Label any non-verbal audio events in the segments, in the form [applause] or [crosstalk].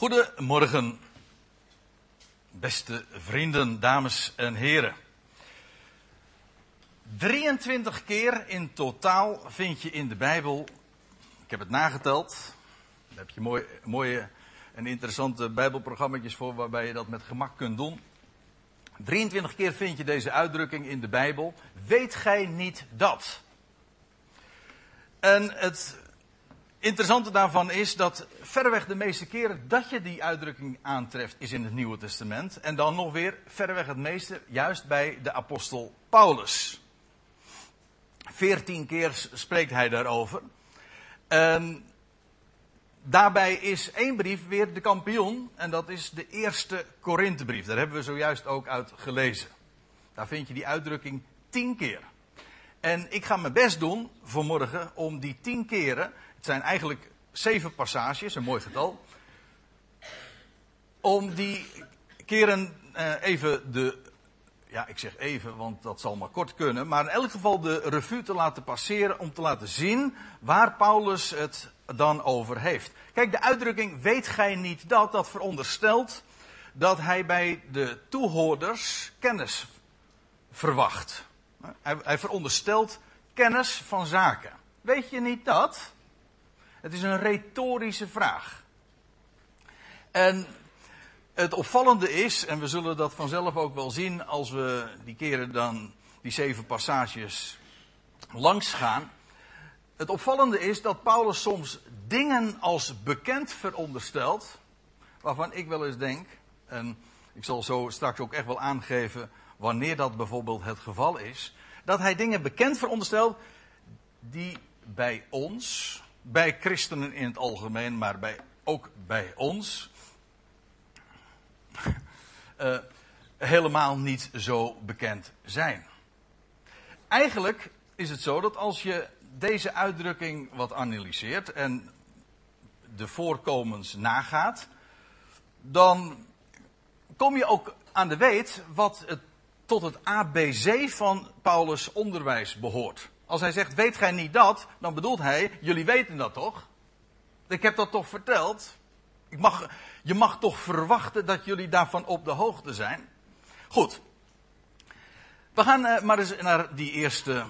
Goedemorgen, beste vrienden, dames en heren. 23 keer in totaal vind je in de Bijbel, ik heb het nageteld, daar heb je mooie, mooie en interessante Bijbelprogramma's voor waarbij je dat met gemak kunt doen. 23 keer vind je deze uitdrukking in de Bijbel. Weet gij niet dat? En het interessante daarvan is dat verreweg de meeste keren dat je die uitdrukking aantreft is in het Nieuwe Testament. En dan nog weer verreweg het meeste juist bij de apostel Paulus. Veertien keer spreekt hij daarover. En daarbij is één brief weer de kampioen. En dat is de eerste Korinthebrief. Daar hebben we zojuist ook uit gelezen. Daar vind je die uitdrukking tien keer. En ik ga mijn best doen vanmorgen om die tien keren het zijn eigenlijk zeven passages, een mooi getal. Om die keren uh, even de. Ja, ik zeg even, want dat zal maar kort kunnen. Maar in elk geval de revue te laten passeren. Om te laten zien waar Paulus het dan over heeft. Kijk, de uitdrukking weet gij niet dat, dat veronderstelt dat hij bij de toehoorders kennis verwacht. Hij, hij veronderstelt kennis van zaken. Weet je niet dat? Het is een retorische vraag. En het opvallende is, en we zullen dat vanzelf ook wel zien als we die keren dan die zeven passages langs gaan. Het opvallende is dat Paulus soms dingen als bekend veronderstelt, waarvan ik wel eens denk, en ik zal zo straks ook echt wel aangeven wanneer dat bijvoorbeeld het geval is, dat hij dingen bekend veronderstelt die bij ons, bij christenen in het algemeen, maar bij, ook bij ons, uh, [laughs] helemaal niet zo bekend zijn. Eigenlijk is het zo dat als je deze uitdrukking wat analyseert en de voorkomens nagaat, dan kom je ook aan de weet wat het, tot het ABC van Paulus' onderwijs behoort. Als hij zegt, weet gij niet dat, dan bedoelt hij, jullie weten dat toch? Ik heb dat toch verteld? Ik mag, je mag toch verwachten dat jullie daarvan op de hoogte zijn? Goed. We gaan uh, maar eens naar die eerste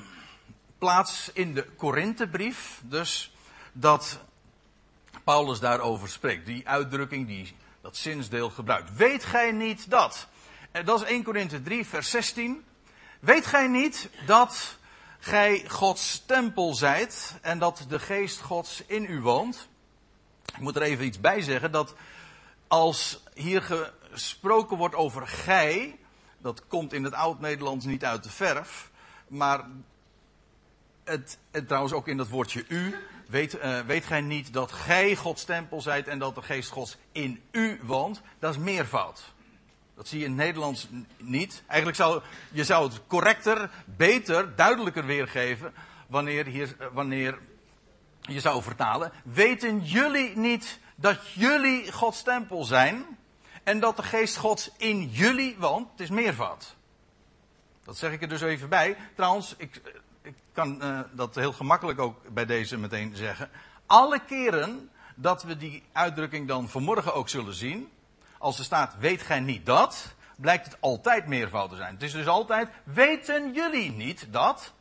plaats in de Korinthebrief. Dus dat Paulus daarover spreekt. Die uitdrukking, die, dat zinsdeel gebruikt. Weet gij niet dat? En dat is 1 Korinthe 3, vers 16. Weet gij niet dat gij Gods tempel zijt en dat de geest Gods in u woont. Ik moet er even iets bij zeggen dat als hier gesproken wordt over gij, dat komt in het oud-Nederlands niet uit de verf, maar het, het, trouwens ook in dat woordje u, weet, uh, weet gij niet dat gij Gods tempel zijt en dat de geest Gods in u woont, dat is meervoud. Dat zie je in het Nederlands niet. Eigenlijk zou je zou het correcter, beter, duidelijker weergeven wanneer, hier, eh, wanneer je zou vertalen. Weten jullie niet dat jullie Gods tempel zijn en dat de geest Gods in jullie woont? Het is meervoud. Dat zeg ik er dus even bij. Trouwens, ik, ik kan uh, dat heel gemakkelijk ook bij deze meteen zeggen. Alle keren dat we die uitdrukking dan vanmorgen ook zullen zien, als er staat, weet gij niet dat, blijkt het altijd meervoud te zijn. Het is dus altijd, weten jullie niet dat?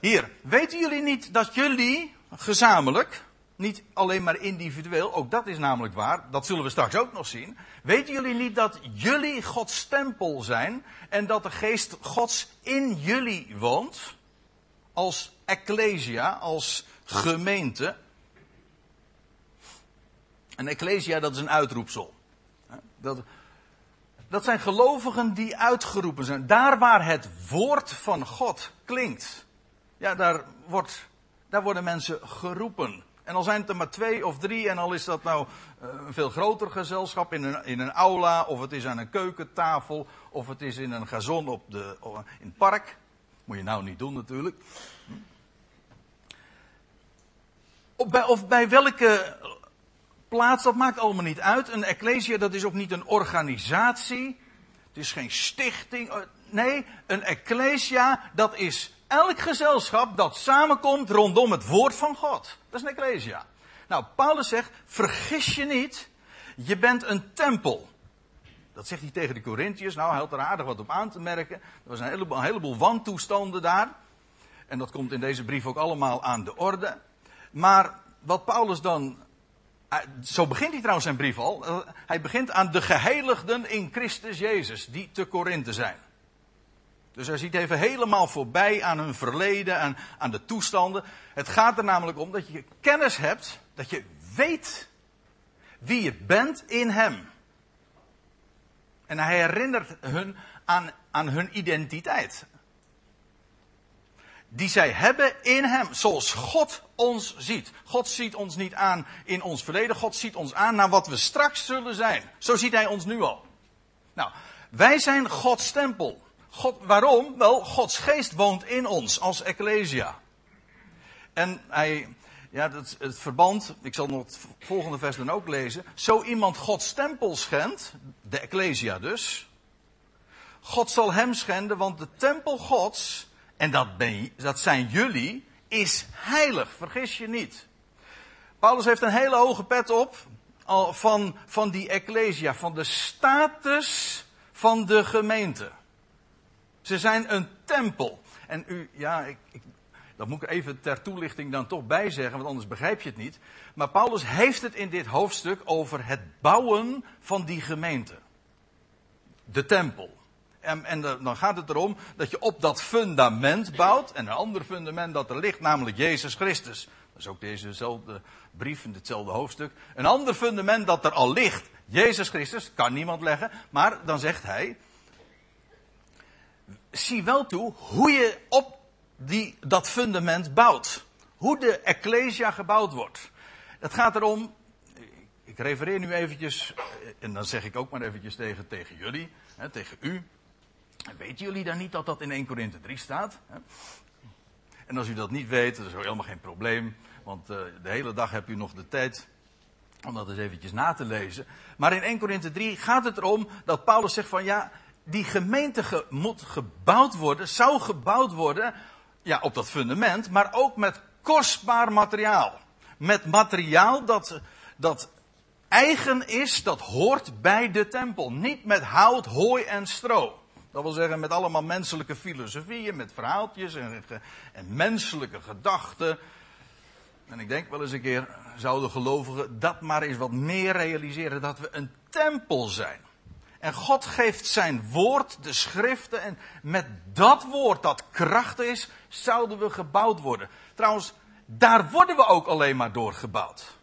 Hier, weten jullie niet dat jullie gezamenlijk, niet alleen maar individueel, ook dat is namelijk waar, dat zullen we straks ook nog zien. Weten jullie niet dat jullie Gods tempel zijn en dat de geest Gods in jullie woont? Als ecclesia, als gemeente. Een ecclesia, dat is een uitroepsel. Dat, dat zijn gelovigen die uitgeroepen zijn. Daar waar het woord van God klinkt. Ja, daar, wordt, daar worden mensen geroepen. En al zijn het er maar twee of drie, en al is dat nou eh, een veel groter gezelschap in een, in een aula, of het is aan een keukentafel, of het is in een gazon op de, in het park. Moet je nou niet doen natuurlijk. Of bij, of bij welke plaats, dat maakt allemaal niet uit. Een ecclesia, dat is ook niet een organisatie. Het is geen stichting. Oh, nee, een ecclesia, dat is elk gezelschap dat samenkomt rondom het woord van God. Dat is een ecclesia. Nou, Paulus zegt, vergis je niet. Je bent een tempel. Dat zegt hij tegen de Corinthiërs. Nou, hij had er aardig wat op aan te merken. Er was een heleboel, een heleboel wantoestanden daar. En dat komt in deze brief ook allemaal aan de orde. Maar wat Paulus dan. Eh, zo begint hij trouwens zijn brief al. Eh, hij begint aan de geheiligden in Christus Jezus, die te Korinthe zijn. Dus hij ziet even helemaal voorbij aan hun verleden, aan, aan de toestanden. Het gaat er namelijk om dat je kennis hebt, dat je weet wie je bent in Hem. En hij herinnert hun aan, aan hun identiteit. Die zij hebben in Hem, zoals God ons ziet. God ziet ons niet aan in ons verleden, God ziet ons aan naar wat we straks zullen zijn. Zo ziet Hij ons nu al. Nou, wij zijn Gods tempel. God, waarom? Wel, Gods geest woont in ons als Ecclesia. En hij, ja, dat, het verband, ik zal nog het volgende vers dan ook lezen. Zo iemand Gods tempel schendt, de Ecclesia dus. God zal hem schenden, want de tempel Gods, en dat, dat zijn jullie, is heilig. Vergis je niet. Paulus heeft een hele hoge pet op van, van die Ecclesia, van de status van de gemeente. Ze zijn een tempel. En u, ja, ik, ik, dat moet ik even ter toelichting dan toch bij zeggen, want anders begrijp je het niet. Maar Paulus heeft het in dit hoofdstuk over het bouwen van die gemeente. De tempel. En, en dan gaat het erom dat je op dat fundament bouwt. En een ander fundament dat er ligt, namelijk Jezus Christus. Dat is ook dezezelfde brief in hetzelfde hoofdstuk. Een ander fundament dat er al ligt, Jezus Christus, kan niemand leggen. Maar dan zegt hij, zie wel toe hoe je op die, dat fundament bouwt. Hoe de Ecclesia gebouwd wordt. Het gaat erom, ik refereer nu eventjes, en dan zeg ik ook maar eventjes tegen, tegen jullie, hè, tegen u. Weten jullie dan niet dat dat in 1 Korinthe 3 staat? En als u dat niet weet, dat is helemaal geen probleem. Want uh, de hele dag heb u nog de tijd om dat eens eventjes na te lezen. Maar in 1 Korinthe 3 gaat het erom dat Paulus zegt van ja, die gemeente ge, moet gebouwd worden, zou gebouwd worden, ja, op dat fundament, maar ook met kostbaar materiaal. Met materiaal dat, dat eigen is, dat hoort bij de tempel. Niet met hout, hooi en stro. Dat wil zeggen met allemaal menselijke filosofieën, met verhaaltjes en, en menselijke gedachten. En ik denk wel eens een keer zouden gelovigen dat maar eens wat meer realiseren dat we een tempel zijn. En God geeft zijn woord, de schriften. En met dat woord dat kracht is, zouden we gebouwd worden. Trouwens, daar worden we ook alleen maar door gebouwd.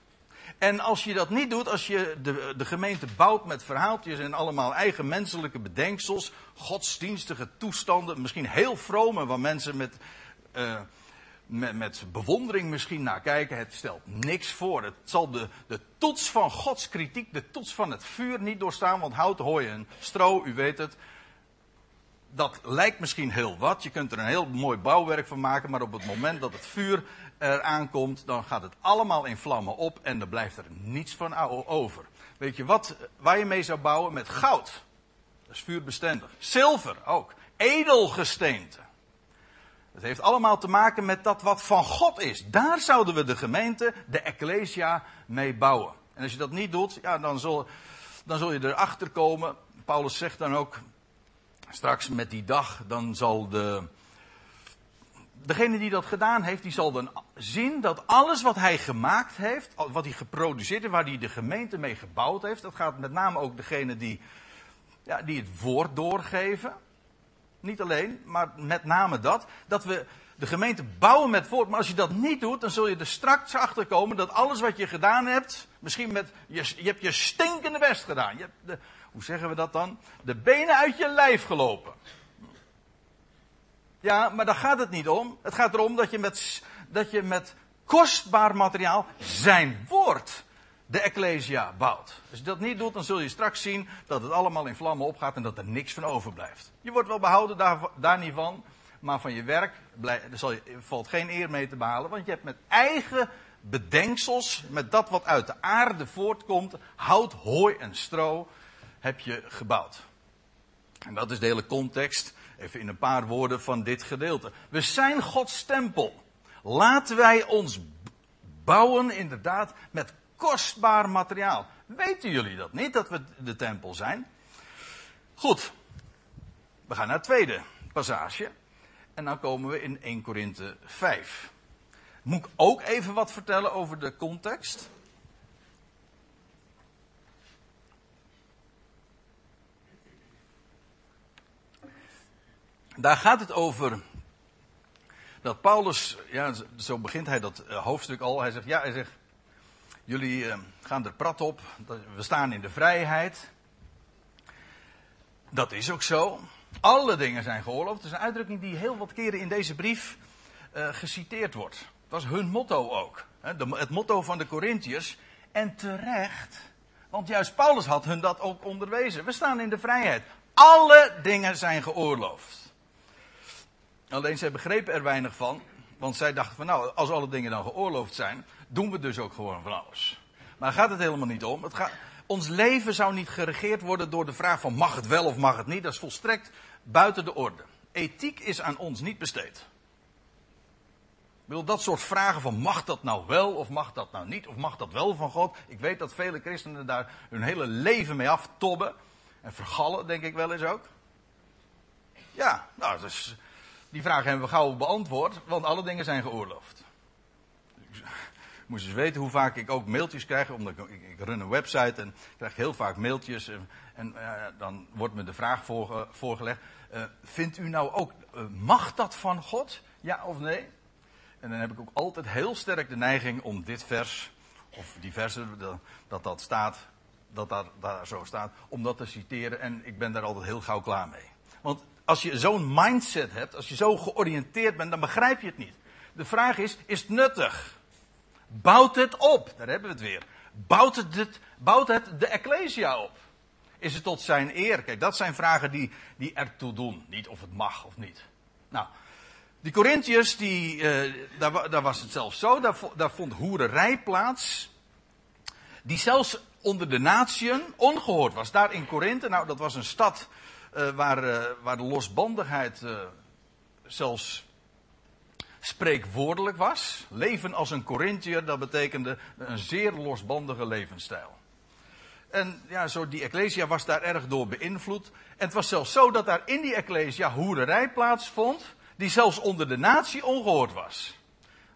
En als je dat niet doet, als je de, de gemeente bouwt met verhaaltjes en allemaal eigen menselijke bedenksels, godsdienstige toestanden, misschien heel vrome, waar mensen met, uh, met, met, bewondering misschien naar kijken. Het stelt niks voor. Het zal de, de toets van Gods kritiek, de toets van het vuur niet doorstaan. Want hout, hooi en stro, u weet het. Dat lijkt misschien heel wat. Je kunt er een heel mooi bouwwerk van maken. Maar op het moment dat het vuur eraan komt, dan gaat het allemaal in vlammen op. En er blijft er niets van over. Weet je wat, waar je mee zou bouwen? Met goud. Dat is vuurbestendig. Zilver ook. Edelgesteente. Het heeft allemaal te maken met dat wat van God is. Daar zouden we de gemeente, de Ecclesia, mee bouwen. En als je dat niet doet, ja, dan, zul, dan zul je erachter komen. Paulus zegt dan ook, straks met die dag, dan zal de. Degene die dat gedaan heeft, die zal dan zien dat alles wat hij gemaakt heeft, wat hij geproduceerd heeft, waar hij de gemeente mee gebouwd heeft, dat gaat met name ook degene die, ja, die het woord doorgeven. Niet alleen, maar met name dat. Dat we de gemeente bouwen met woord. Maar als je dat niet doet, dan zul je er straks achter komen dat alles wat je gedaan hebt. Misschien met. Je, je hebt je stinkende best gedaan. Je hebt de, hoe zeggen we dat dan? De benen uit je lijf gelopen. Ja, maar daar gaat het niet om. Het gaat erom dat je met, dat je met kostbaar materiaal zijn woord de Ecclesia bouwt. Als je dat niet doet, dan zul je straks zien dat het allemaal in vlammen opgaat en dat er niks van overblijft. Je wordt wel behouden, daar, daar niet van. Maar van je werk blij, er zal je, valt geen eer mee te behalen. Want je hebt met eigen bedenksels, met dat wat uit de aarde voortkomt, hout, hooi en stro, heb je gebouwd. En dat is de hele context, even in een paar woorden van dit gedeelte. We zijn Gods tempel. Laten wij ons bouwen inderdaad met kostbaar materiaal. Weten jullie dat niet, dat we de tempel zijn? Goed, we gaan naar het tweede passage. En dan komen we in 1 Korinthe 5. Moet ik ook even wat vertellen over de context? Daar gaat het over dat Paulus, ja, zo begint hij dat eh, hoofdstuk al. Hij zegt, ja, hij zegt, jullie eh, gaan er prat op, we staan in de vrijheid. Dat is ook zo. Alle dingen zijn geoorloofd. Het is een uitdrukking die heel wat keren in deze brief uh, geciteerd wordt. Het was hun motto ook. Het motto van de Corinthiërs. En terecht, want juist Paulus had hun dat ook onderwezen. We staan in de vrijheid. Alle dingen zijn geoorloofd. Alleen zij begrepen er weinig van. Want zij dachten van nou, als alle dingen dan geoorloofd zijn, doen we dus ook gewoon van alles. Maar daar gaat het helemaal niet om. Het gaat, ons leven zou niet geregeerd worden door de vraag van mag het wel of mag het niet. Dat is volstrekt buiten de orde. Ethiek is aan ons niet besteed. Ik bedoel, dat soort vragen van mag dat nou wel of mag dat nou niet of mag dat wel van God. Ik weet dat vele christenen daar hun hele leven mee aftobben. En vergallen, denk ik wel eens ook. Ja, nou, dus, die vragen hebben we gauw beantwoord, want alle dingen zijn geoorloofd. Ik moest eens weten hoe vaak ik ook mailtjes krijg, omdat ik, ik, run een website en krijg heel vaak mailtjes. En, en uh, dan wordt me de vraag voorge, voorgelegd: uh, Vindt u nou ook, uh, mag dat van God? Ja of nee? En dan heb ik ook altijd heel sterk de neiging om dit vers, of die versen, dat dat staat, dat daar, daar zo staat, om dat te citeren. En ik ben daar altijd heel gauw klaar mee. Want als je zo'n mindset hebt, als je zo georiënteerd bent, dan begrijp je het niet. De vraag is, is het nuttig? Bouwt het op? Daar hebben we het weer. Bouwt het, bouwt het de Ecclesia op? Is het tot zijn eer? Kijk, dat zijn vragen die, die ertoe doen. Niet of het mag of niet. Nou, die Corinthiërs, die, uh, daar, daar, was het zelfs zo, daar, daar vond hoererij plaats. Die zelfs onder de natieën ongehoord was. Daar in Korinthe, nou dat was een stad uh, waar, uh, waar de losbandigheid zelfs spreekwoordelijk was. Leven als een Corinthiër, dat betekende een zeer losbandige levensstijl. En ja, zo die Ecclesia was daar erg door beïnvloed. En het was zelfs zo dat daar in die Ecclesia hoererij plaatsvond die zelfs onder de natie ongehoord was.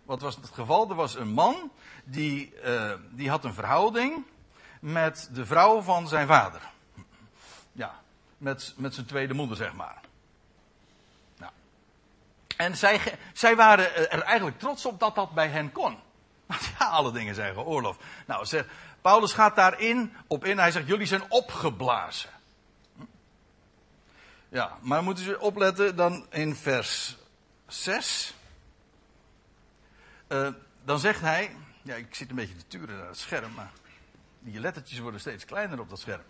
Wat was het geval? Er was een man die, uh, die had een verhouding met de vrouw van zijn vader. Ja, met, met zijn tweede moeder, zeg maar. Nou. En zij, zij waren er eigenlijk trots op dat dat bij hen kon. [laughs] Want ja, alle dingen zijn geoorloofd. Nou, zeg, Paulus gaat daarin op in. Hij zegt: Jullie zijn opgeblazen. Ja, maar moeten ze opletten dan in vers 6. Uh, dan zegt hij. Ja, ik zit een beetje te turen naar het scherm, maar die lettertjes worden steeds kleiner op dat scherm.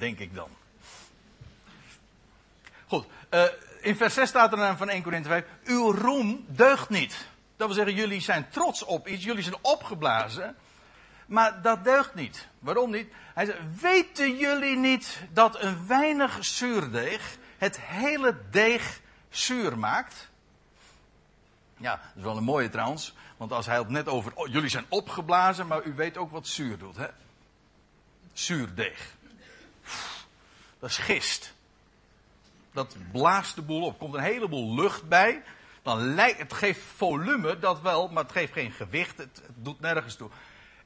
Denk ik dan. Goed, uh, in vers 6 staat er dan van 1 Korinthe 5: Uw roem deugt niet. Dat wil zeggen, jullie zijn trots op iets, jullie zijn opgeblazen. Maar dat deugt niet. Waarom niet? Hij zegt, weten jullie niet dat een weinig zuurdeeg het hele deeg zuur maakt? Ja, dat is wel een mooie trouwens. Want als hij het net over, oh, jullie zijn opgeblazen, maar u weet ook wat zuur doet, hè? Zuurdeeg. Dat is gist. Dat blaast de boel op. Komt een heleboel lucht bij. Dan lijkt, het geeft volume, dat wel, maar het geeft geen gewicht. Het, doet nergens toe.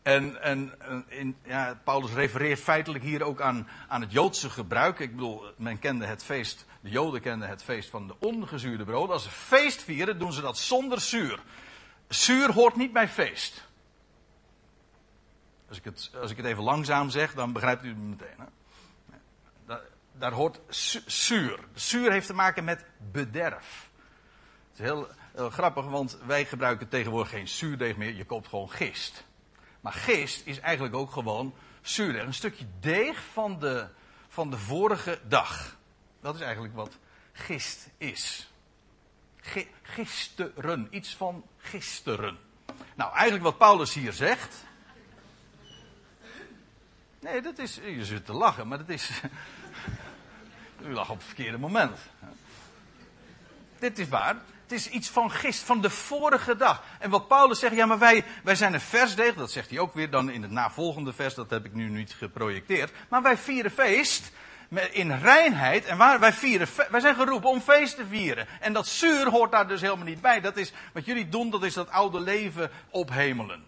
En, en in, ja, Paulus refereert feitelijk hier ook aan, aan het Joodse gebruik. Ik bedoel, men kende het feest, de Joden kenden het feest van de ongezuurde brood. Als ze feest vieren, doen ze dat zonder zuur. Zuur hoort niet bij feest. Als ik het, als ik het even langzaam zeg, dan begrijpt u het meteen. Daar, hoort zuur. Zuur heeft te maken met bederf. Het is heel, grappig, want wij gebruiken tegenwoordig geen zuurdeeg meer. Je koopt gewoon gist. Maar geest is eigenlijk ook gewoon zuurdeeg. Een stukje deeg van de, van de vorige dag. Dat is eigenlijk wat gist is. Gisteren. Iets van gisteren. Nou, eigenlijk wat Paulus hier zegt. Nee, dat is. Je zit te lachen, maar dat is. U lacht op het verkeerde moment. Dit is waar. het is iets van gist, van de vorige dag. En wat Paulus zegt, ja, maar wij, wij zijn een versdeeg, dat zegt hij ook weer dan in het navolgende vers, dat heb ik nu niet geprojecteerd. Maar wij vieren feest in reinheid. En waar wij vieren, wij zijn geroepen om feest te vieren. En dat zuur hoort daar dus helemaal niet bij. Dat is, wat jullie doen, dat is dat oude leven ophemelen.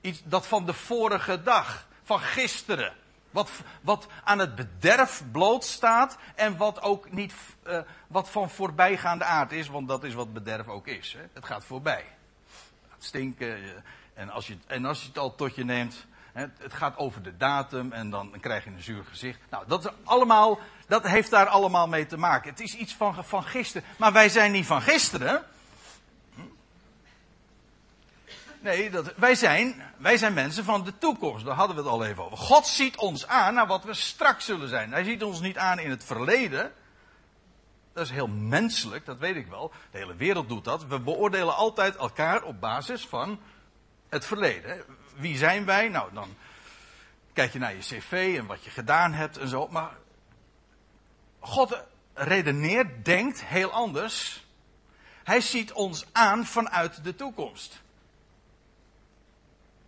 Iets dat van de vorige dag, van gisteren. Wat, wat aan het bederf blootstaat en wat ook niet, uh, wat van voorbijgaande aard is, want dat is wat bederf ook is. Hè? Het gaat voorbij. Het stinken. Uh, en, als je, en als je het al tot je neemt, hè, het gaat over de datum en dan, krijg je een zuur gezicht. Nou, dat, allemaal, dat heeft daar allemaal mee te maken. Het is iets van, van gisteren. Maar wij zijn niet van gisteren. Nee, dat, wij, zijn, wij zijn mensen van de toekomst. Daar hadden we het al even over. God ziet ons aan naar wat we straks zullen zijn. Hij ziet ons niet aan in het verleden. Dat is heel menselijk, dat weet ik wel. De hele wereld doet dat. We beoordelen altijd elkaar op basis van het verleden. Wie zijn wij? Nou, dan kijk je naar je cv en wat je gedaan hebt en zo. Maar God redeneert, denkt heel anders. Hij ziet ons aan vanuit de toekomst.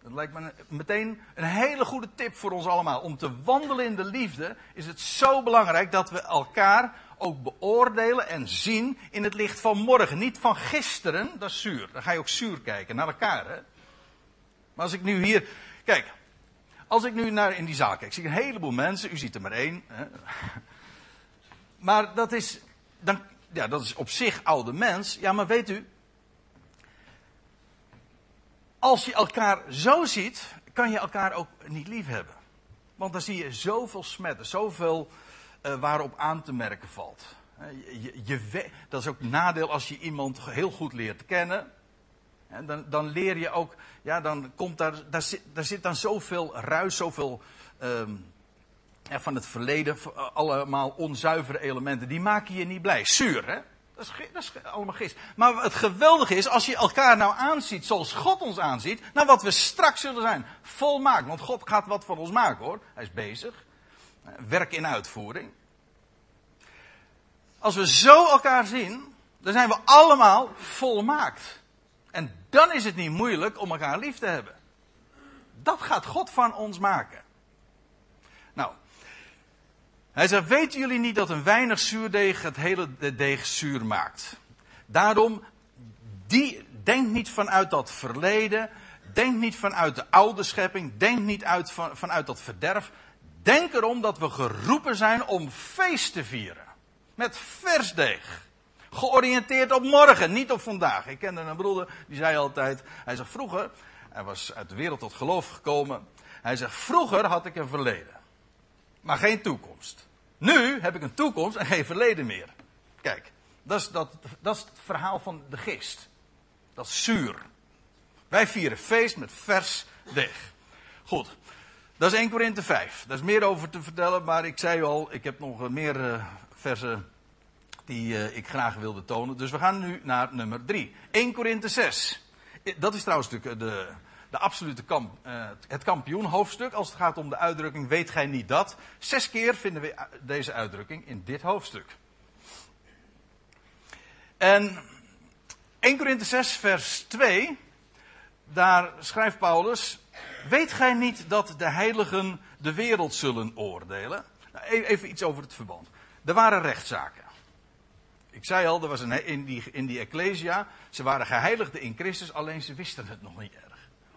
Dat lijkt me meteen een hele goede tip voor ons allemaal. Om te wandelen in de liefde is het zo belangrijk dat we elkaar ook beoordelen en zien in het licht van morgen. Niet van gisteren, dat is zuur. Dan ga je ook zuur kijken naar elkaar. Hè? Maar als ik nu hier. Kijk, als ik nu naar in die zaal kijk, zie ik een heleboel mensen. U ziet er maar één. Hè? Maar dat is, dan, ja, dat is op zich oude mens. Ja, maar weet u, als je elkaar zo ziet, kan je elkaar ook niet lief hebben. Want dan zie je zoveel smetten, zoveel uh, waarop aan te merken valt. Je, je, dat is ook nadeel als je iemand heel goed leert kennen. Dan, dan leer je ook, ja, dan komt daar, daar zit, daar zit dan zoveel ruis, zoveel ja, van het verleden, allemaal onzuivere elementen. Die maken je niet blij. Zuur, hè? Dat is, dat allemaal gist. Maar het geweldige is, als je elkaar nou aanziet zoals God ons aanziet, naar wat we straks zullen zijn. Volmaakt. Want God gaat wat van ons maken hoor. Hij is bezig. Werk in uitvoering. Als we zo elkaar zien, dan zijn we allemaal volmaakt. En dan is het niet moeilijk om elkaar lief te hebben. Dat gaat God van ons maken. Hij zegt, weten jullie niet dat een weinig zuurdeeg het hele deeg zuur maakt? Daarom, die, denk niet vanuit dat verleden, denk niet vanuit de oude schepping, denk niet uit, van, vanuit dat verderf. Denk erom dat we geroepen zijn om feest te vieren. Met vers deeg. Georiënteerd op morgen, niet op vandaag. Ik kende een broeder, die zei altijd, hij zegt vroeger, hij was uit de wereld tot geloof gekomen. Hij zegt, vroeger had ik een verleden, maar geen toekomst. Nu heb ik een toekomst en geen verleden meer. Kijk, dat is, dat, dat is het verhaal van de geest. Dat is zuur. Wij vieren feest met vers deeg. Goed, dat is 1 Korinthe 5. Daar is meer over te vertellen, maar ik zei al, ik heb nog meer uh, versen die uh, ik graag wilde tonen. Dus we gaan nu naar nummer 3. 1 Korinthe 6. Dat is trouwens natuurlijk de, de absolute kamp, uh, het kampioenhoofdstuk. Als het gaat om de uitdrukking weet gij niet dat. Zes keer vinden we deze uitdrukking in dit hoofdstuk. En 1 Korinthe 6 vers 2. Daar schrijft Paulus. Weet gij niet dat de heiligen de wereld zullen oordelen? Nou, e-, even iets over het verband. Er waren rechtszaken. Ik zei al, er was een, in, die, in die Ecclesia, ze waren geheiligden in Christus, alleen ze wisten het nog niet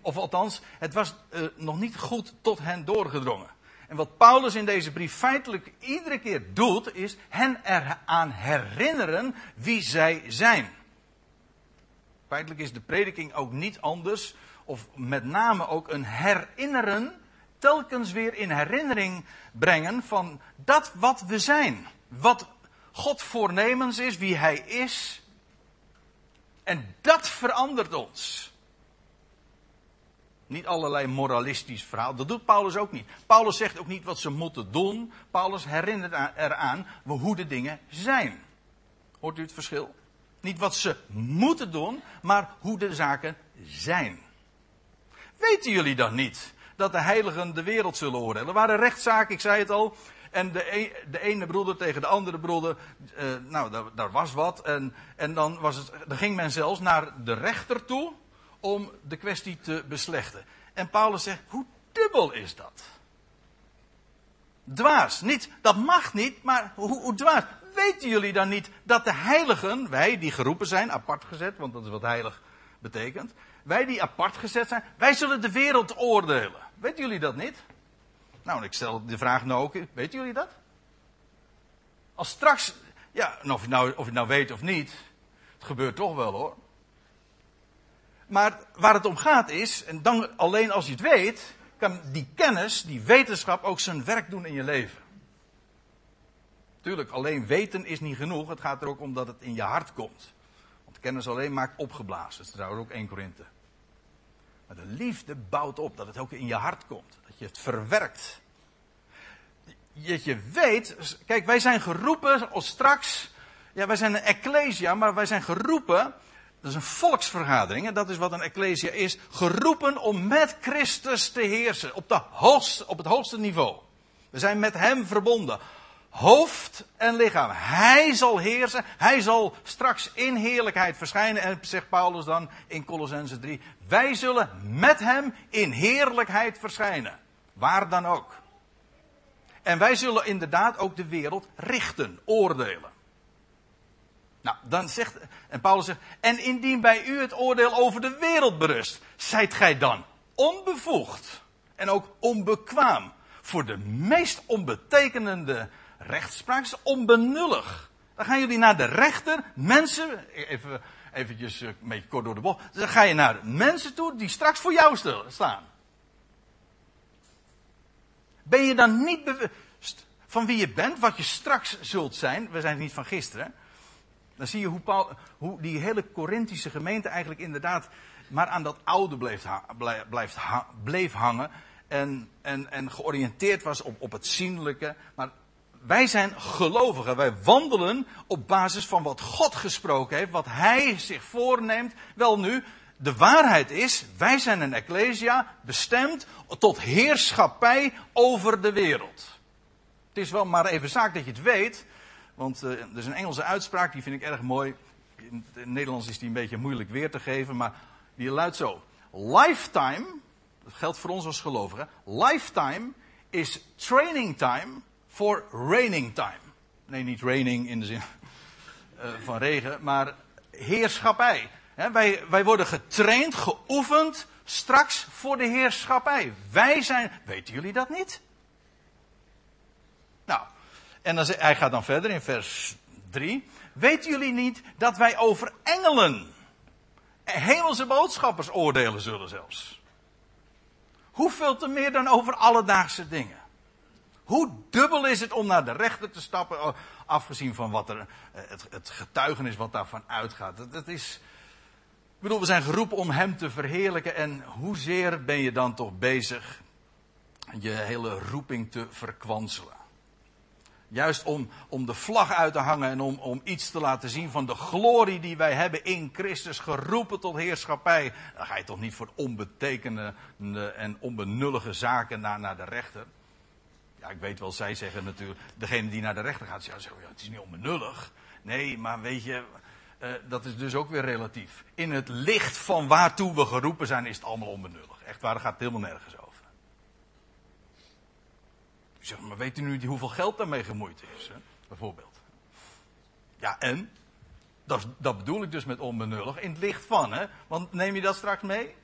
of althans, het was uh, nog niet goed tot hen doorgedrongen. En wat Paulus in deze brief feitelijk iedere keer doet, is hen eraan herinneren wie zij zijn. Feitelijk is de prediking ook niet anders, of met name ook een herinneren, telkens weer in herinnering brengen van dat wat we zijn. Wat God voornemens is, wie Hij is. En dat verandert ons. Niet allerlei moralistisch verhaal. Dat doet Paulus ook niet. Paulus zegt ook niet wat ze moeten doen. Paulus herinnert eraan hoe de dingen zijn. Hoort u het verschil? Niet wat ze moeten doen, maar hoe de zaken zijn. Weten jullie dan niet dat de heiligen de wereld zullen oordelen? Er waren rechtszaken, ik zei het al. En de, e- de ene broeder tegen de andere broeder, eh, nou, daar, was wat. En, en dan, was het, dan ging men zelfs naar de rechter toe om de kwestie te beslechten. En Paulus zegt, hoe dubbel is dat? Dwaas. Niet, dat mag niet, maar hoe, hoe dwaas. Weten jullie dan niet dat de heiligen, wij die geroepen zijn, apart gezet, want dat is wat heilig betekent. Wij die apart gezet zijn, wij zullen de wereld oordelen. Weten jullie dat niet? Nou, ik stel de vraag nou ook, weten jullie dat? Als straks, ja, of je, nou, of je het nou weet of niet, het gebeurt toch wel hoor. Maar waar het om gaat is, en dan alleen als je het weet, kan die kennis, die wetenschap ook zijn werk doen in je leven. Tuurlijk, alleen weten is niet genoeg. Het gaat er ook om dat het in je hart komt. Want kennis alleen maakt opgeblazen. Dat is trouwens ook 1 Korinthe. Maar de liefde bouwt op, dat het ook in je hart komt. Dat je het verwerkt. Dat je weet, kijk, wij zijn geroepen straks. Ja, wij zijn een ecclesia, maar wij zijn geroepen dat is een volksvergadering en dat is wat een ecclesia is. Geroepen om met Christus te heersen op, de op het hoogste niveau. We zijn met Hem verbonden. Hoofd en lichaam. Hij zal heersen. Hij zal straks in heerlijkheid verschijnen. En zegt Paulus dan in Colossense 3. Wij zullen met Hem in heerlijkheid verschijnen. Waar dan ook. En wij zullen inderdaad ook de wereld richten, oordelen. Nou, dan zegt, en Paulus zegt, en indien bij u het oordeel over de wereld berust, zijt gij dan onbevoegd en ook onbekwaam voor de meest onbetekenende rechtspraak, is onbenullig. Dan gaan jullie naar de rechter, mensen, even, eventjes eh, een beetje kort door de bocht, dan ga je naar mensen toe die straks voor jou staan. Ben je dan niet bewust van wie je bent, wat je straks zult zijn? We zijn niet van gisteren. Dan zie je hoe, hoe die hele Corinthische gemeente eigenlijk inderdaad maar aan dat oude bleef, bleef hangen. En, en, en georiënteerd was op, op het zienlijke. Maar wij zijn gelovigen. Wij wandelen op basis van wat God gesproken heeft. Wat Hij zich voorneemt. Wel nu, de waarheid is, wij zijn een ecclesia bestemd tot heerschappij over de wereld. Het is wel maar even zaak dat je het weet. Want uh, er is een Engelse uitspraak, die vind ik erg mooi. In het Nederlands is die een beetje moeilijk weer te geven, maar die luidt zo. Lifetime, dat geldt voor ons als gelovigen. Lifetime is training time for raining time. Nee, niet raining in de zin uh, [laughs] van regen, maar heerschappij. He, wij, wij worden getraind, geoefend, straks voor de heerschappij. Wij zijn, weten jullie dat niet? Nou, en dan, hij gaat dan verder in vers 3. Weten jullie niet dat wij over engelen, hemelse boodschappers oordelen zullen zelfs? Hoeveel te meer dan over alledaagse dingen? Hoe dubbel is het om naar de rechter te stappen, oh, afgezien van wat er, eh, het, getuigenis wat daarvan uitgaat. Het, is, ik bedoel, we zijn geroepen om hem te verheerlijken en hoezeer ben je dan toch bezig je hele roeping te verkwanselen? Juist om, om de vlag uit te hangen en om, om iets te laten zien van de glorie die wij hebben in Christus, geroepen tot heerschappij. Dan ga je toch niet voor onbetekenende en onbenullige zaken naar, naar de rechter. Ja, ik weet wel, zij zeggen natuurlijk, degene die naar de rechter gaat, zeggen, ja, het is niet onbenullig. Nee, maar weet je, uh, dat is dus ook weer relatief. In het licht van waartoe we geroepen zijn, is het allemaal onbenullig. Echt waar, daar gaat helemaal nergens maar weet u nu hoeveel geld daarmee gemoeid is? Hè? Bijvoorbeeld. Ja, en? Dat, dat bedoel ik dus met onbenullig. In het licht van, hè? Want neem je dat straks mee?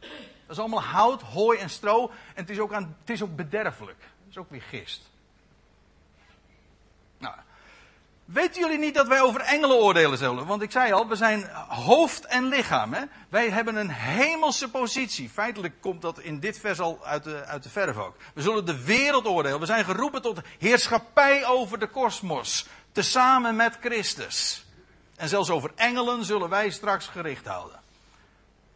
Dat is allemaal hout, hooi en stro. En het is ook, aan, het is ook bederfelijk. Het is ook weer gist. Nou, Weten jullie niet dat wij over engelen oordelen zullen? Want ik zei al, we zijn hoofd en lichaam. Hè? Wij hebben een hemelse positie. Feitelijk komt dat in dit vers al uit de, uit de verf ook. We zullen de wereld oordelen. We zijn geroepen tot heerschappij over de kosmos. Tezamen met Christus. En zelfs over engelen zullen wij straks gericht houden.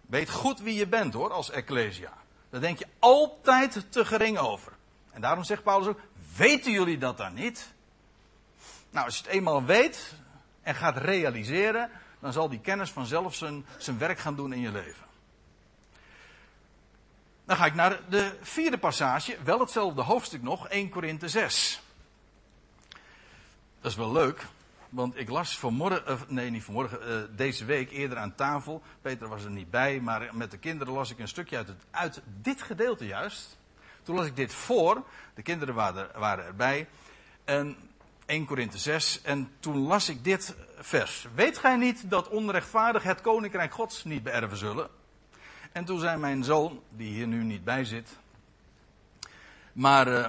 Weet goed wie je bent hoor, als Ecclesia. Daar denk je altijd te gering over. En daarom zegt Paulus ook, weten jullie dat dan niet? Nou, als je het eenmaal weet en gaat realiseren, dan zal die kennis vanzelf zijn, zijn werk gaan doen in je leven. Dan ga ik naar de vierde passage, wel hetzelfde hoofdstuk nog, 1 Korinthe 6. Dat is wel leuk, want ik las vanmorgen, nee niet vanmorgen, uh, deze week eerder aan tafel. Peter was er niet bij, maar met de kinderen las ik een stukje uit, het, uit dit gedeelte juist. Toen las ik dit voor, de kinderen waren, waren erbij. En 1 Korinthe 6, en toen las ik dit vers. Weet gij niet dat onrechtvaardig het koninkrijk gods niet beërven zullen? En toen zei mijn zoon, die hier nu niet bij zit, maar uh,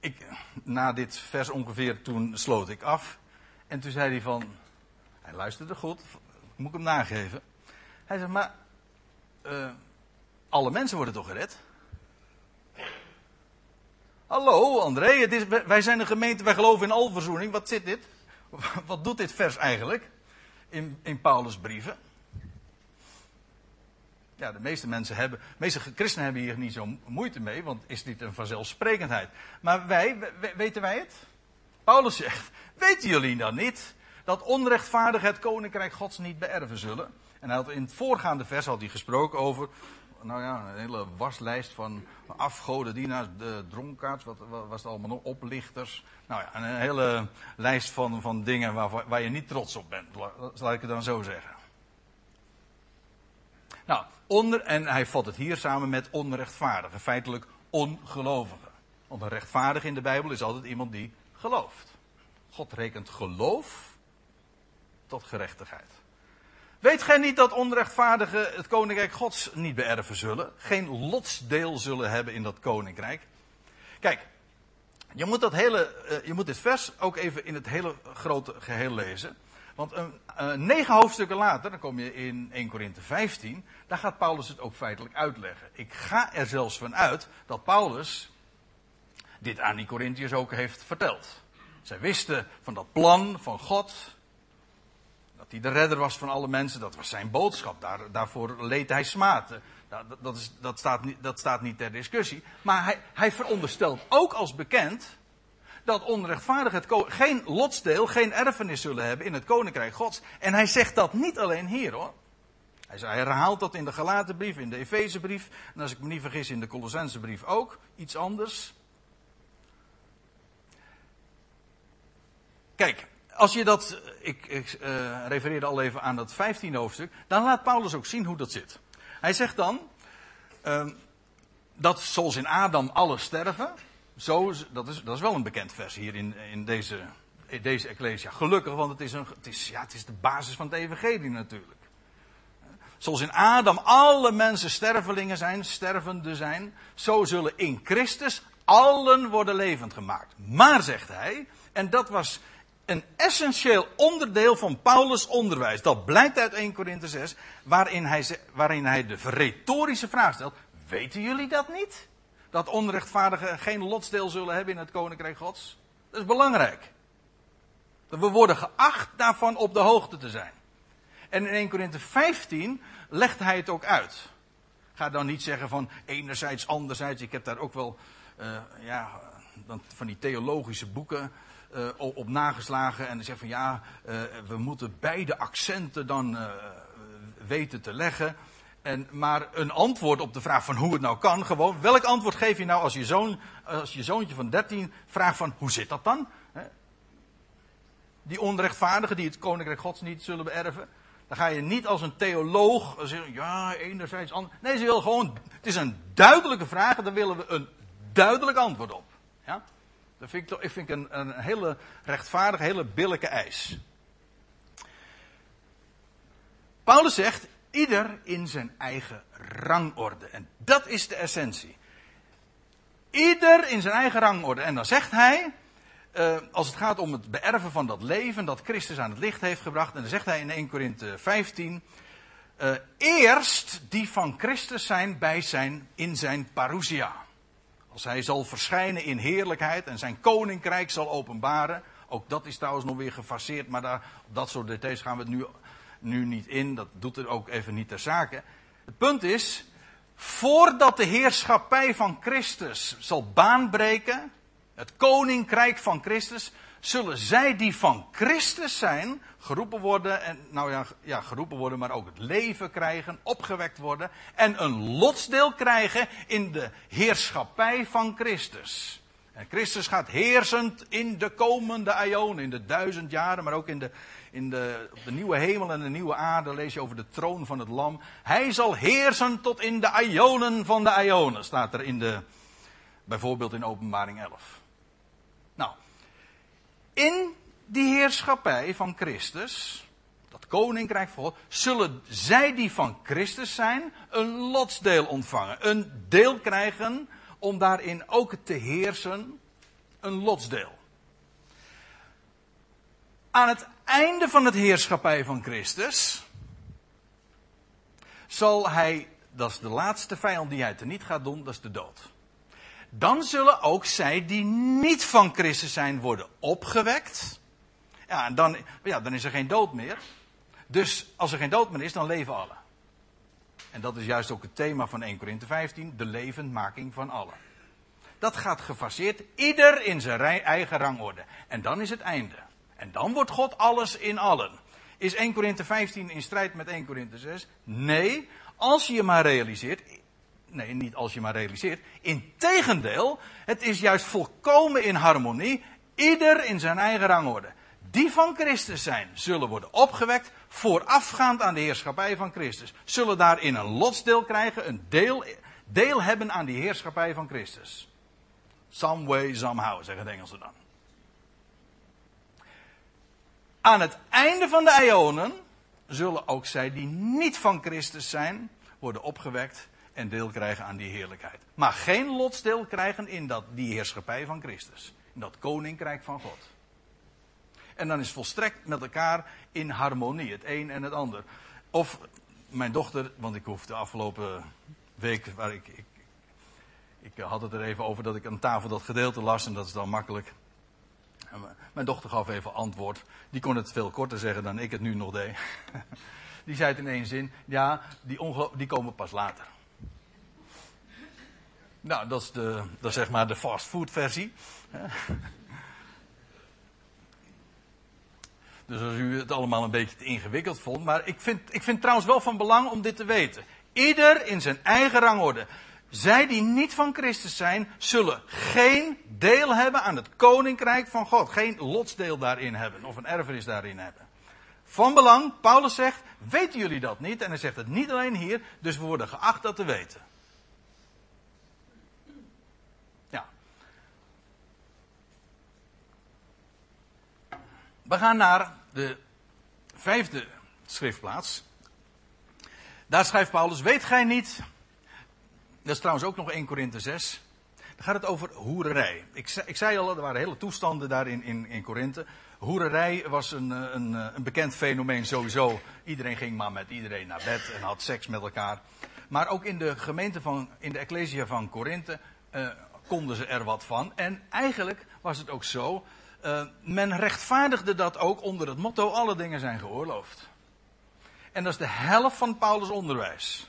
ik, na dit vers ongeveer, toen sloot ik af. En toen zei hij van, hij luisterde goed, moet ik hem nageven. Hij zei, maar uh, alle mensen worden toch gered? Hallo André, het is, wij zijn een gemeente, wij geloven in alverzoening. Wat zit dit? [laughs] Wat doet dit vers eigenlijk in, in Paulus' brieven? Ja, de meeste mensen hebben, de meeste christenen hebben hier niet zo moeite mee, want is dit een vanzelfsprekendheid. Maar wij, weten wij het? Paulus zegt, [laughs] weten jullie dan niet dat onrechtvaardig het koninkrijk gods niet beërven zullen? En hij had in het voorgaande vers had hij gesproken over, nou ja, een hele waslijst van afgodendienaars, de dronkaards, wat, was het allemaal nog, oplichters. Nou ja, een hele lijst van, van dingen waar, waar je niet trots op bent, zal ik het dan zo zeggen. Nou, onder, en hij vat het hier samen met onrechtvaardige, feitelijk ongelovige. Want een rechtvaardige in de Bijbel is altijd iemand die gelooft. God rekent geloof tot gerechtigheid. Weet gij niet dat onrechtvaardigen het koninkrijk Gods niet beërven zullen? Geen lotsdeel zullen hebben in dat koninkrijk? Kijk, je moet, dat hele, eh, je moet dit vers ook even in het hele grote geheel lezen. Want een, uh, negen hoofdstukken later, dan kom je in 1 Korinthe 15, daar gaat Paulus het ook feitelijk uitleggen. Ik ga er zelfs van uit dat Paulus dit aan die Corinthiërs ook heeft verteld. Zij wisten van dat plan van God, hij de redder was van alle mensen, dat was zijn boodschap. Daar, daarvoor leed hij smaad. Dat, dat, is, dat, staat niet, dat staat niet ter discussie. Maar hij, hij veronderstelt ook als bekend dat onrechtvaardig geen lotsdeel, geen erfenis zullen hebben in het koninkrijk Gods. En hij zegt dat niet alleen hier hoor. Hij, hij herhaalt dat in de Galatenbrief, in de Efezebrief. En als ik me niet vergis in de Colossensebrief ook. Iets anders. Kijk, als je dat. Ik, ik uh, refereerde al even aan dat 15 hoofdstuk. Dan laat Paulus ook zien hoe dat zit. Hij zegt dan. Uh, dat zoals in Adam alle sterven. Zo, dat, is, dat is wel een bekend vers hier in, in deze, deze Ecclesia. Gelukkig, want het is, een, het, is, ja, het is de basis van het Evangelie natuurlijk. Zoals in Adam alle mensen stervelingen zijn, stervende zijn, zo zullen in Christus allen worden levend gemaakt. Maar, zegt hij, en dat was een essentieel onderdeel van Paulus' onderwijs. Dat blijkt uit 1 Korinthe 6, waarin hij, waarin hij de retorische vraag stelt: Weten jullie dat niet? dat onrechtvaardigen geen lotsdeel zullen hebben in het koninkrijk Gods. Dat is belangrijk. We worden geacht daarvan op de hoogte te zijn. En in 1 Korinthe 15 legt hij het ook uit. Ga dan niet zeggen van enerzijds, anderzijds. Ik heb daar ook wel uh, ja, van die theologische boeken uh, op nageslagen. En zegt van ja, uh, we moeten beide accenten dan weten te leggen. En, maar een antwoord op de vraag van hoe het nou kan, gewoon, welk antwoord geef je nou als je, zoon, als je zoontje van 13 vraagt van hoe zit dat dan? Die onrechtvaardigen die het koninkrijk gods niet zullen beërven. Dan ga je niet als een theoloog zeggen, ja, enerzijds, anders. Nee, ze willen gewoon, het is een duidelijke vraag en daar willen we een duidelijk antwoord op. Ja? Dat vind ik, vind een, een hele rechtvaardige, hele billijke eis. Paulus zegt, Ieder in zijn eigen rangorde. En dat is de essentie. Ieder in zijn eigen rangorde. En dan zegt hij, uh, als het gaat om het beërven van dat leven dat Christus aan het licht heeft gebracht. En dan zegt hij in 1 Korinthe 15. Uh, eerst die van Christus zijn bij zijn, in zijn parousia. Als hij zal verschijnen in heerlijkheid en zijn koninkrijk zal openbaren. Ook dat is trouwens nog weer gefaseerd, maar daar, op dat soort details gaan we het nu nu niet in, dat doet er ook even niet ter zake. Het punt is, voordat de heerschappij van Christus zal baanbreken, het koninkrijk van Christus, zullen zij die van Christus zijn, geroepen worden, en nou ja, ja, geroepen worden, maar ook het leven krijgen, opgewekt worden en een lotsdeel krijgen in de heerschappij van Christus. En Christus gaat heersend in de komende aion, in de duizend jaren, maar ook in de, in de, de nieuwe hemel en de nieuwe aarde lees je over de troon van het lam. Hij zal heersen tot in de aionen van de aionen, staat er in de, bijvoorbeeld in openbaring 11. Nou, in die heerschappij van Christus, dat koninkrijk God, zullen zij die van Christus zijn, een lotsdeel ontvangen. Een deel krijgen om daarin ook te heersen, een lotsdeel. Aan het einde van het heerschappij van Christus zal hij, dat is de laatste vijand die hij teniet gaat doen, dat is de dood. Dan zullen ook zij die niet van Christus zijn worden opgewekt. Ja, en dan, ja, dan is er geen dood meer. Dus als er geen dood meer is, dan leven alle. En dat is juist ook het thema van 1 Korinthe 15, de levendmaking van allen. Dat gaat gefaseerd, ieder in zijn eigen rangorde. En dan is het einde. En dan wordt God alles in allen. Is 1 Korinthe 15 in strijd met 1 Korinthe 6? Nee, als je je maar realiseert. Nee, niet als je maar realiseert. Integendeel, het is juist volkomen in harmonie. Ieder in zijn eigen rangorde. Die van Christus zijn, zullen worden opgewekt voorafgaand aan de heerschappij van Christus. Zullen daarin een lotsdeel krijgen, een deel, deel hebben aan die heerschappij van Christus. Some way, somehow, zeggen de Engelsen dan. Aan het einde van de eonen zullen ook zij die niet van Christus zijn, worden opgewekt en deel krijgen aan die heerlijkheid. Maar geen lotsdeel krijgen in dat, die heerschappij van Christus. In dat koninkrijk van God. En dan is volstrekt met elkaar in harmonie, het een en het ander. Of mijn dochter, want ik hoef de afgelopen week, waar ik, ik, ik had het er even over dat ik aan tafel dat gedeelte las en dat is dan makkelijk. Mijn dochter gaf even antwoord. Die kon het veel korter zeggen dan ik het nu nog deed. [laughs] Die zei het in één zin: ja, die, die komen pas later. Nou, dat is, de, dat is zeg maar de fastfood versie. Dus als u het allemaal een beetje te ingewikkeld vond. Maar ik vind, ik vind trouwens wel van belang om dit te weten. Ieder in zijn eigen rangorde. Zij die niet van Christus zijn, zullen geen deel hebben aan het koninkrijk van God. Geen lotsdeel daarin hebben of een erfenis daarin hebben. Van belang, Paulus zegt, weten jullie dat niet? En hij zegt het niet alleen hier, dus we worden geacht dat te weten. Ja. We gaan naar de vijfde schriftplaats. Daar schrijft Paulus, weet gij niet dat is trouwens ook nog 1 Korinthe 6. Dan gaat het over hoererij. Ik, zei, ik zei al, er waren hele toestanden daar in, in, in Korinthe. Hoererij was een, eh, een, eh, een bekend fenomeen sowieso. Iedereen ging maar met iedereen naar bed en had seks met elkaar. Maar ook in de gemeente van, in de Ecclesia van Korinthe uh, konden ze er wat van. En eigenlijk was het ook zo. Uh, men rechtvaardigde dat ook onder het motto: alle dingen zijn geoorloofd. En dat is de helft van Paulus' onderwijs.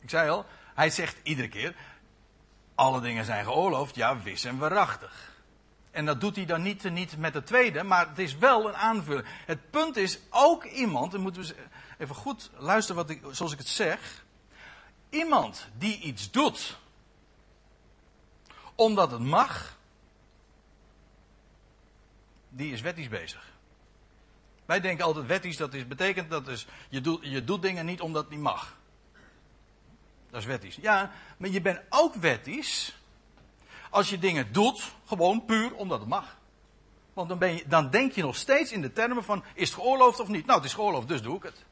Ik zei al, hij zegt iedere keer, alle dingen zijn geoorloofd, ja, wis en waarachtig. En dat doet hij dan niet, niet met de tweede, maar het is wel een aanvulling. Het punt is, ook iemand, dan moeten we even goed luisteren wat ik, zoals ik het zeg. Iemand die iets doet, omdat het mag, die is wettisch bezig. Wij denken altijd wettisch, dat is, betekent dat is, je, doet, je doet dingen niet omdat het niet mag. Dat is wettisch. Ja, maar je bent ook wettisch als je dingen doet, gewoon puur omdat het mag. Want dan, ben je, dan denk je nog steeds in de termen van, is het geoorloofd of niet? Nou, het is geoorloofd, dus doe ik het.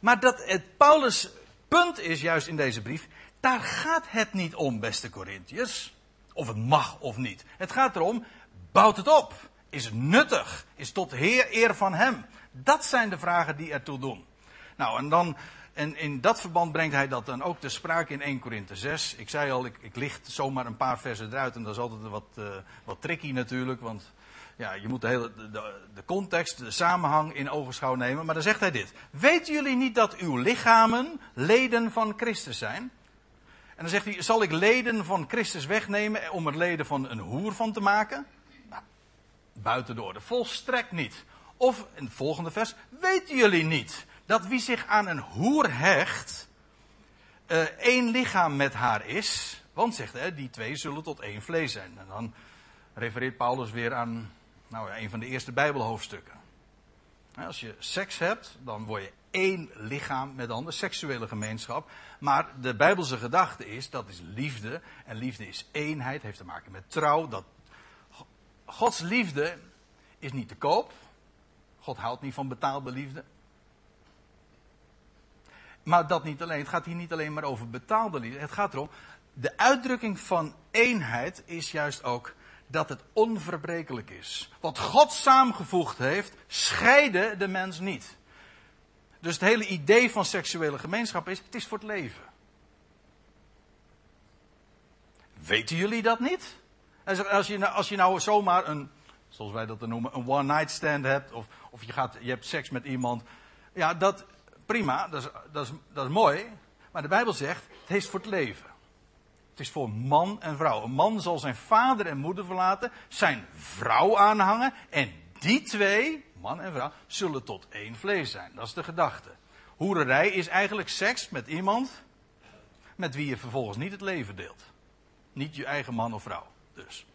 Maar dat het Paulus' punt is juist in deze brief, daar gaat het niet om, beste Corinthiërs. Of het mag of niet. Het gaat erom, bouwt het op? Is het nuttig? Is tot heer eer van hem? Dat zijn de vragen die ertoe doen. Nou, en dan en in dat verband brengt hij dat dan ook te sprake in 1 Korinthe 6. Ik zei al, ik, ik licht zomaar een paar versen eruit. En dat is altijd wat, uh, wat tricky natuurlijk. Want ja, je moet de, hele, de, de context, de samenhang in ogenschouw nemen. Maar dan zegt hij dit. Weten jullie niet dat uw lichamen leden van Christus zijn? En dan zegt hij, zal ik leden van Christus wegnemen om er leden van een hoer van te maken? Nou, buiten de orde, volstrekt niet. Of in het volgende vers, weten jullie niet dat wie zich aan een hoer hecht, uh, één lichaam met haar is? Want zegt hij, die twee zullen tot één vlees zijn. En dan refereert Paulus weer aan nou, een van de eerste Bijbelhoofdstukken. Als je seks hebt, dan word je één lichaam met ander, seksuele gemeenschap. Maar de Bijbelse gedachte is, dat is liefde. En liefde is eenheid, heeft te maken met trouw. Dat, Gods liefde is niet te koop. God houdt niet van betaalde liefde. Maar dat niet alleen. Het gaat hier niet alleen maar over betaalde liefde. Het gaat erom. De uitdrukking van eenheid is juist ook dat het onverbrekelijk is. Wat God samengevoegd heeft, scheiden de mens niet. Dus het hele idee van seksuele gemeenschap is: het is voor het leven. Weten jullie dat niet? Als je, nou, als je nou zomaar een, zoals wij dat dan noemen, een one-night stand hebt, of, of je, gaat, je hebt seks met iemand. Ja, dat, prima, dat is, dat, is, dat is mooi. Maar de Bijbel zegt: het is voor het leven. Het is voor man en vrouw. Een man zal zijn vader en moeder verlaten, zijn vrouw aanhangen. En die twee, man en vrouw, zullen tot één vlees zijn. Dat is de gedachte. Hoererij is eigenlijk seks met iemand met wie je vervolgens niet het leven deelt. Niet je eigen man of vrouw. Dus.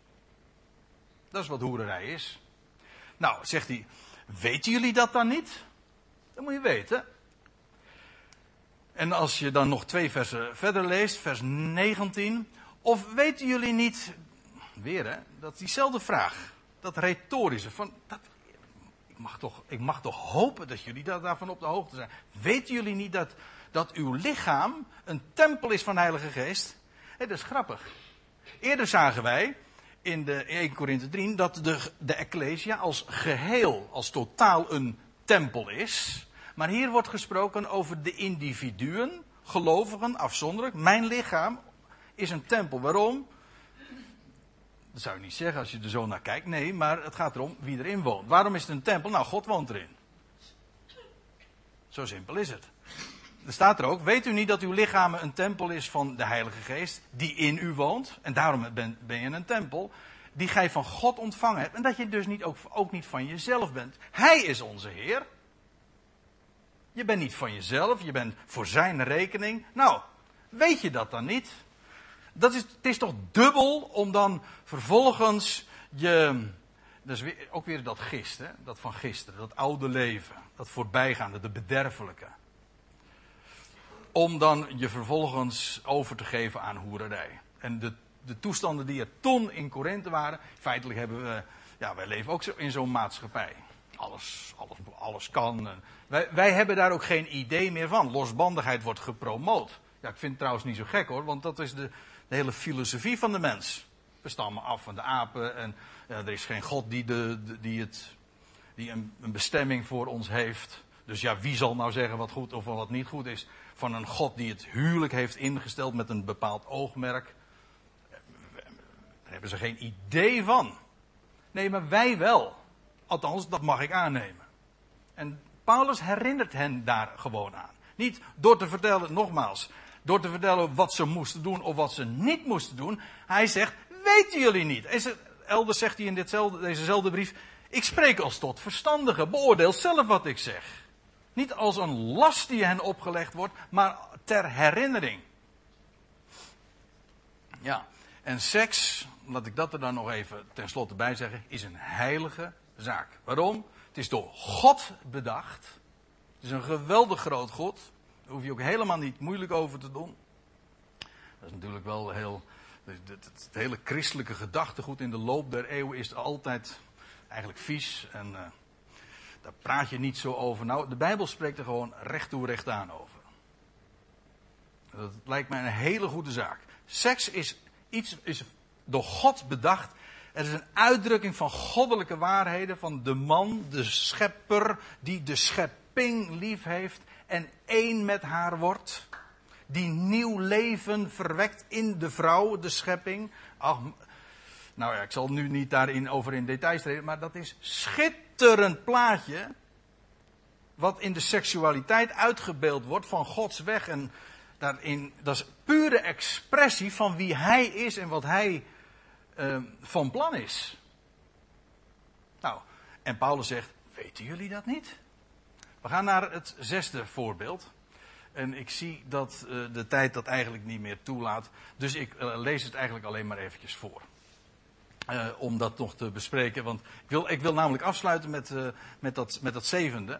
Dat is wat hoererij is. Nou, zegt hij, weten jullie dat dan niet? Dat moet je weten. En als je dan nog twee versen verder leest, vers 19. Of weten jullie niet, weer hè, dat diezelfde vraag, dat retorische, van, dat, ik, mag toch, ik mag toch hopen dat jullie daarvan op de hoogte zijn. Weten jullie niet dat, dat uw lichaam een tempel is van de Heilige Geest? Dat is grappig. Eerder zagen wij in de 1 Korinthe 3 dat de, de Ecclesia als geheel, als totaal een tempel is. Maar hier wordt gesproken over de individuen, gelovigen, afzonderlijk. Mijn lichaam is een tempel. Waarom? Dat zou je niet zeggen als je er zo naar kijkt. Nee, maar het gaat erom wie erin woont. Waarom is het een tempel? Nou, God woont erin. Zo simpel is het. Er staat er ook, weet u niet dat uw lichaam een tempel is van de Heilige Geest, die in u woont? En daarom ben, ben je een tempel, die gij van God ontvangen hebt. En dat je dus niet, ook, ook niet van jezelf bent. Hij is onze Heer. Je bent niet van jezelf, je bent voor zijn rekening. Nou, weet je dat dan niet? Dat is, het is toch dubbel om dan vervolgens je. Dat is weer, ook weer dat gisteren, dat van gisteren, dat oude leven, dat voorbijgaande, de bederfelijke. Om dan je vervolgens over te geven aan hoererij. En de, de toestanden die er toen in Korinthe waren, feitelijk hebben we, ja, wij leven ook in zo'n maatschappij alles, alles, alles kan. Wij, wij hebben daar ook geen idee meer van. Losbandigheid wordt gepromoot. Ja, ik vind het trouwens niet zo gek hoor, want dat is de, de hele filosofie van de mens. We stammen af van de apen en er is geen God die, de, die, het, die een, een, bestemming voor ons heeft. Dus ja, wie zal nou zeggen wat goed of wat niet goed is? Van een God die het huwelijk heeft ingesteld met een bepaald oogmerk. Daar hebben ze geen idee van. Nee, maar wij wel. Althans, dat mag ik aannemen. En Paulus herinnert hen daar gewoon aan. Niet door te vertellen, nogmaals, door te vertellen wat ze moesten doen of wat ze niet moesten doen. Hij zegt, weten jullie niet? En elders zegt hij in ditzelfde, dezezelfde brief, ik spreek als tot verstandige, beoordeel zelf wat ik zeg. Niet als een last die hen opgelegd wordt, maar ter herinnering. Ja, en seks, laat ik dat er dan nog even tenslotte bij zeggen, is een heilige zaak. Waarom? Het is door God bedacht. Het is een geweldig groot God. Daar hoef je ook helemaal niet moeilijk over te doen. Dat is natuurlijk wel heel. Het, hele christelijke gedachtegoed in de loop der eeuwen is altijd eigenlijk vies. En uh, daar praat je niet zo over. Nou, de Bijbel spreekt er gewoon recht toe, recht aan over. Dat lijkt mij een hele goede zaak. Seks is iets is door God bedacht er is een uitdrukking van goddelijke waarheden van de man, de schepper, die de schepping lief heeft en één met haar wordt. Die nieuw leven verwekt in de vrouw, de schepping. Nou ja, ik zal nu niet daarin over in details treden, maar dat is schitterend plaatje. Wat in de seksualiteit uitgebeeld wordt van Gods weg. En daarin, dat is pure expressie van wie hij is en wat hij uh, van plan is. Nou, en Paulus zegt, weten jullie dat niet? We gaan naar het zesde voorbeeld. En ik zie dat uh, de tijd dat eigenlijk niet meer toelaat. Dus ik uh, lees het eigenlijk alleen maar eventjes voor. Uh, om dat nog te bespreken. Want ik wil, ik wil namelijk afsluiten met, met, dat, met dat zevende.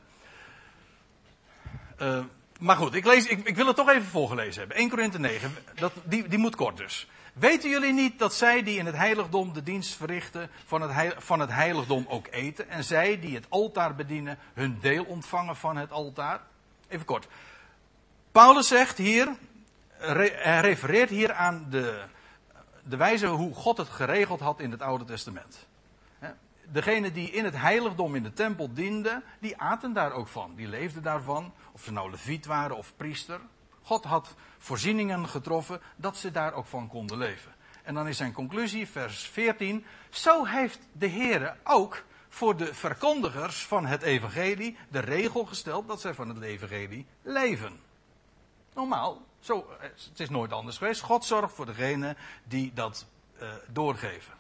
maar goed, ik, lees, ik, ik, wil het toch even voorgelezen hebben. 1 Korinthe 9, dat, die, die moet kort dus. Weten jullie niet dat zij die in het heiligdom de dienst verrichten, van het, van het heiligdom ook eten? En zij die het altaar bedienen, hun deel ontvangen van het altaar? Even kort. Paulus zegt hier, hij refereert hier aan de, de wijze hoe God het geregeld had in het Oude Testament. Degenen die in het heiligdom in de tempel dienden, die aten daar ook van. Die leefden daarvan, of ze nou leviet waren of priester. God had voorzieningen getroffen dat ze daar ook van konden leven. En dan is zijn conclusie, vers 14. Zo heeft de Heer ook voor de verkondigers van het evangelie de regel gesteld dat zij van het evangelie leven. Normaal, zo, het is nooit anders geweest. God zorgt voor degene die dat uh, doorgeven.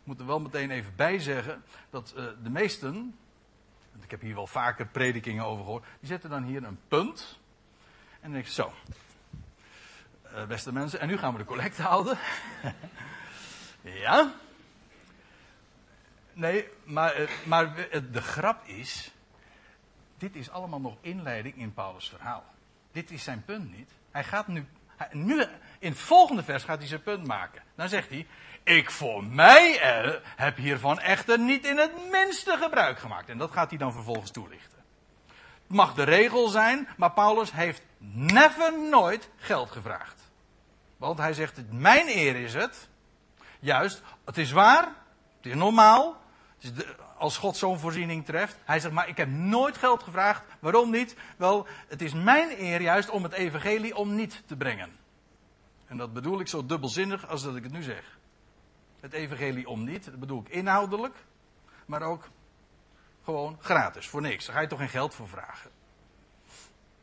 Ik moet er wel meteen even bij zeggen dat uh, de meesten, ik heb hier wel vaker predikingen over gehoord, die zetten dan hier een punt. En ik zo, uh, beste mensen, en nu gaan we de collecte houden. [laughs] ja. Nee, maar, maar de grap is, dit is allemaal nog inleiding in Paulus' verhaal. Dit is zijn punt niet. Hij gaat nu, nu in het volgende vers gaat hij zijn punt maken. Dan zegt hij, ik voor mij eh, heb hiervan echter niet in het minste gebruik gemaakt. En dat gaat hij dan vervolgens toelichten. Mag de regel zijn, maar Paulus heeft never nooit geld gevraagd. Want hij zegt, mijn eer is het. Juist, het is waar, het is normaal. Het is als God zo'n voorziening treft. Hij zegt, maar ik heb nooit geld gevraagd. Waarom niet? Wel, het is mijn eer juist om het evangelie om niet te brengen. En dat bedoel ik zo dubbelzinnig als dat ik het nu zeg. Het evangelie om niet, dat bedoel ik inhoudelijk, maar ook gewoon gratis, voor niks. Daar ga je toch geen geld voor vragen.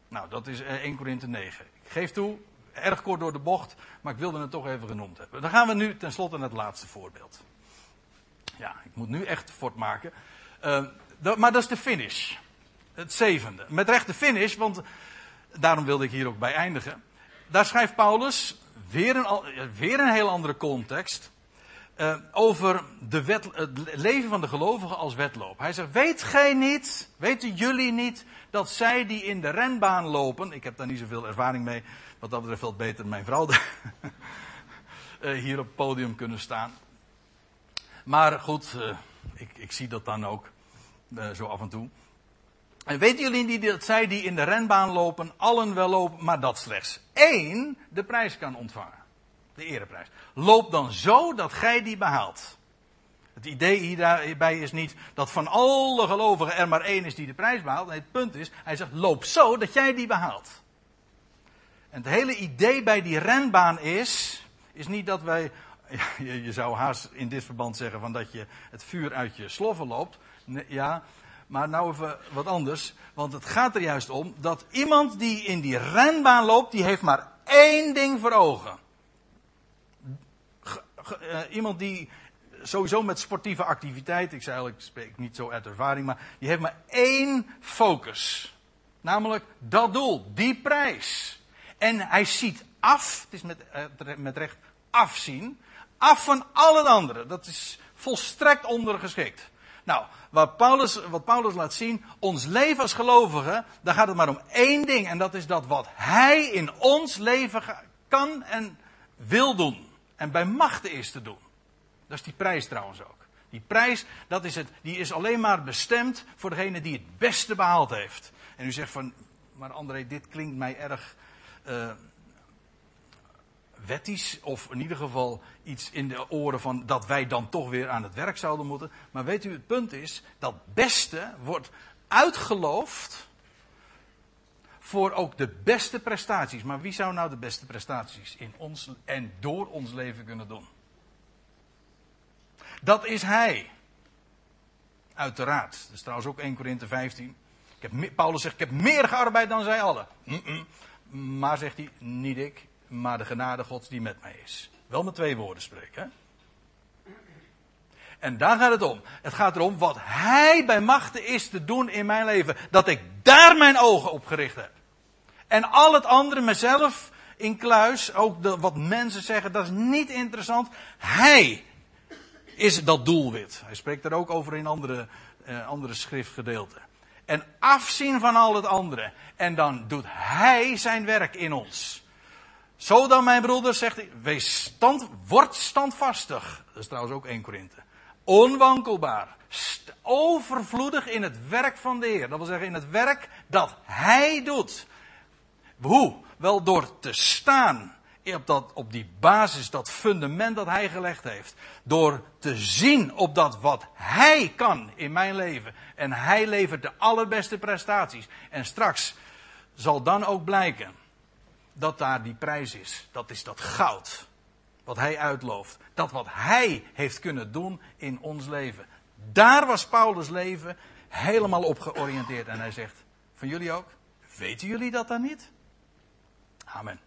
Nou, dat is 1 Korinthe 9. Ik geef toe, erg kort door de bocht, maar ik wilde het toch even genoemd hebben. Dan gaan we nu tenslotte naar het laatste voorbeeld. Ja, ik moet nu echt fort maken. Dat, maar dat is de finish. Het zevende. Met recht de finish, want daarom wilde ik hier ook bij eindigen. Daar schrijft Paulus, weer een, weer een heel andere context, uh, over de wet, het leven van de gelovigen als wedloop. Hij zegt, weet gij niet, weten jullie niet, dat zij die in de renbaan lopen, ik heb daar niet zoveel ervaring mee, wat dat betreft veel beter mijn vrouw [laughs] uh, hier op het podium kunnen staan. Maar goed, ik, ik, zie dat dan ook zo af en toe. En weten jullie niet dat zij die in de renbaan lopen, allen wel lopen, maar dat slechts één de prijs kan ontvangen? De ereprijs. Loop dan zo dat gij die behaalt. Het idee hierbij is niet dat van alle gelovigen er maar één is die de prijs behaalt. Nee, het punt is, hij zegt, loop zo dat jij die behaalt. En het hele idee bij die renbaan is, is niet dat wij je, zou haast in dit verband zeggen van dat je het vuur uit je sloffen loopt. ja, maar nou even wat anders. Want het gaat er juist om dat iemand die in die renbaan loopt, die heeft maar één ding voor ogen. Uh, iemand die sowieso met sportieve activiteit, ik zei eigenlijk, ik spreek niet zo uit ervaring, maar die heeft maar één focus. Namelijk dat doel, die prijs. En hij ziet af, het is met, uh, met recht afzien, af van alle anderen. Dat is volstrekt ondergeschikt. Nou, wat Paulus, wat Paulus laat zien, ons leven als gelovigen, daar gaat het maar om één ding. En dat is dat wat hij in ons leven kan en wil doen. En bij machten is te doen. Dat is die prijs trouwens ook. Die prijs, dat is het, die is alleen maar bestemd voor degene die het beste behaald heeft. En u zegt van, maar André, dit klinkt mij erg uh, wettisch, of in ieder geval iets in de oren van dat wij dan toch weer aan het werk zouden moeten. Maar weet u, het punt is, dat beste wordt uitgeloofd voor ook de beste prestaties. Maar wie zou nou de beste prestaties in ons en door ons leven kunnen doen? Dat is Hij. Uiteraard. Dat is trouwens ook 1 Korinthe 15. Ik heb, Paulus zegt, ik heb meer gearbeid dan zij allen. Maar zegt hij, niet ik, maar de genade Gods die met mij is. Wel met twee woorden spreken. Hè? En daar gaat het om. Het gaat erom wat Hij bij machten is te doen in mijn leven. Dat ik daar mijn ogen op gericht heb. En al het andere, mezelf in kluis, ook de, wat mensen zeggen, dat is niet interessant. Hij is dat doelwit. Hij spreekt er ook over in andere, eh, andere schriftgedeelten. En afzien van al het andere. En dan doet Hij zijn werk in ons. Zo dan, mijn broeder, zegt hij, wees stand, standvastig. Dat is trouwens ook 1 Korinthe. Onwankelbaar. Overvloedig in het werk van de Heer. Dat wil zeggen in het werk dat Hij doet. Hoe? Wel door te staan op, dat, op die basis, dat fundament dat Hij gelegd heeft. Door te zien op dat wat Hij kan in mijn leven. En Hij levert de allerbeste prestaties. En straks zal dan ook blijken dat daar die prijs is. Dat is dat goud. Wat Hij uitlooft. Dat wat Hij heeft kunnen doen in ons leven. Daar was Paulus' leven helemaal op georiënteerd. En hij zegt: Van jullie ook? Weten jullie dat dan niet? Amen.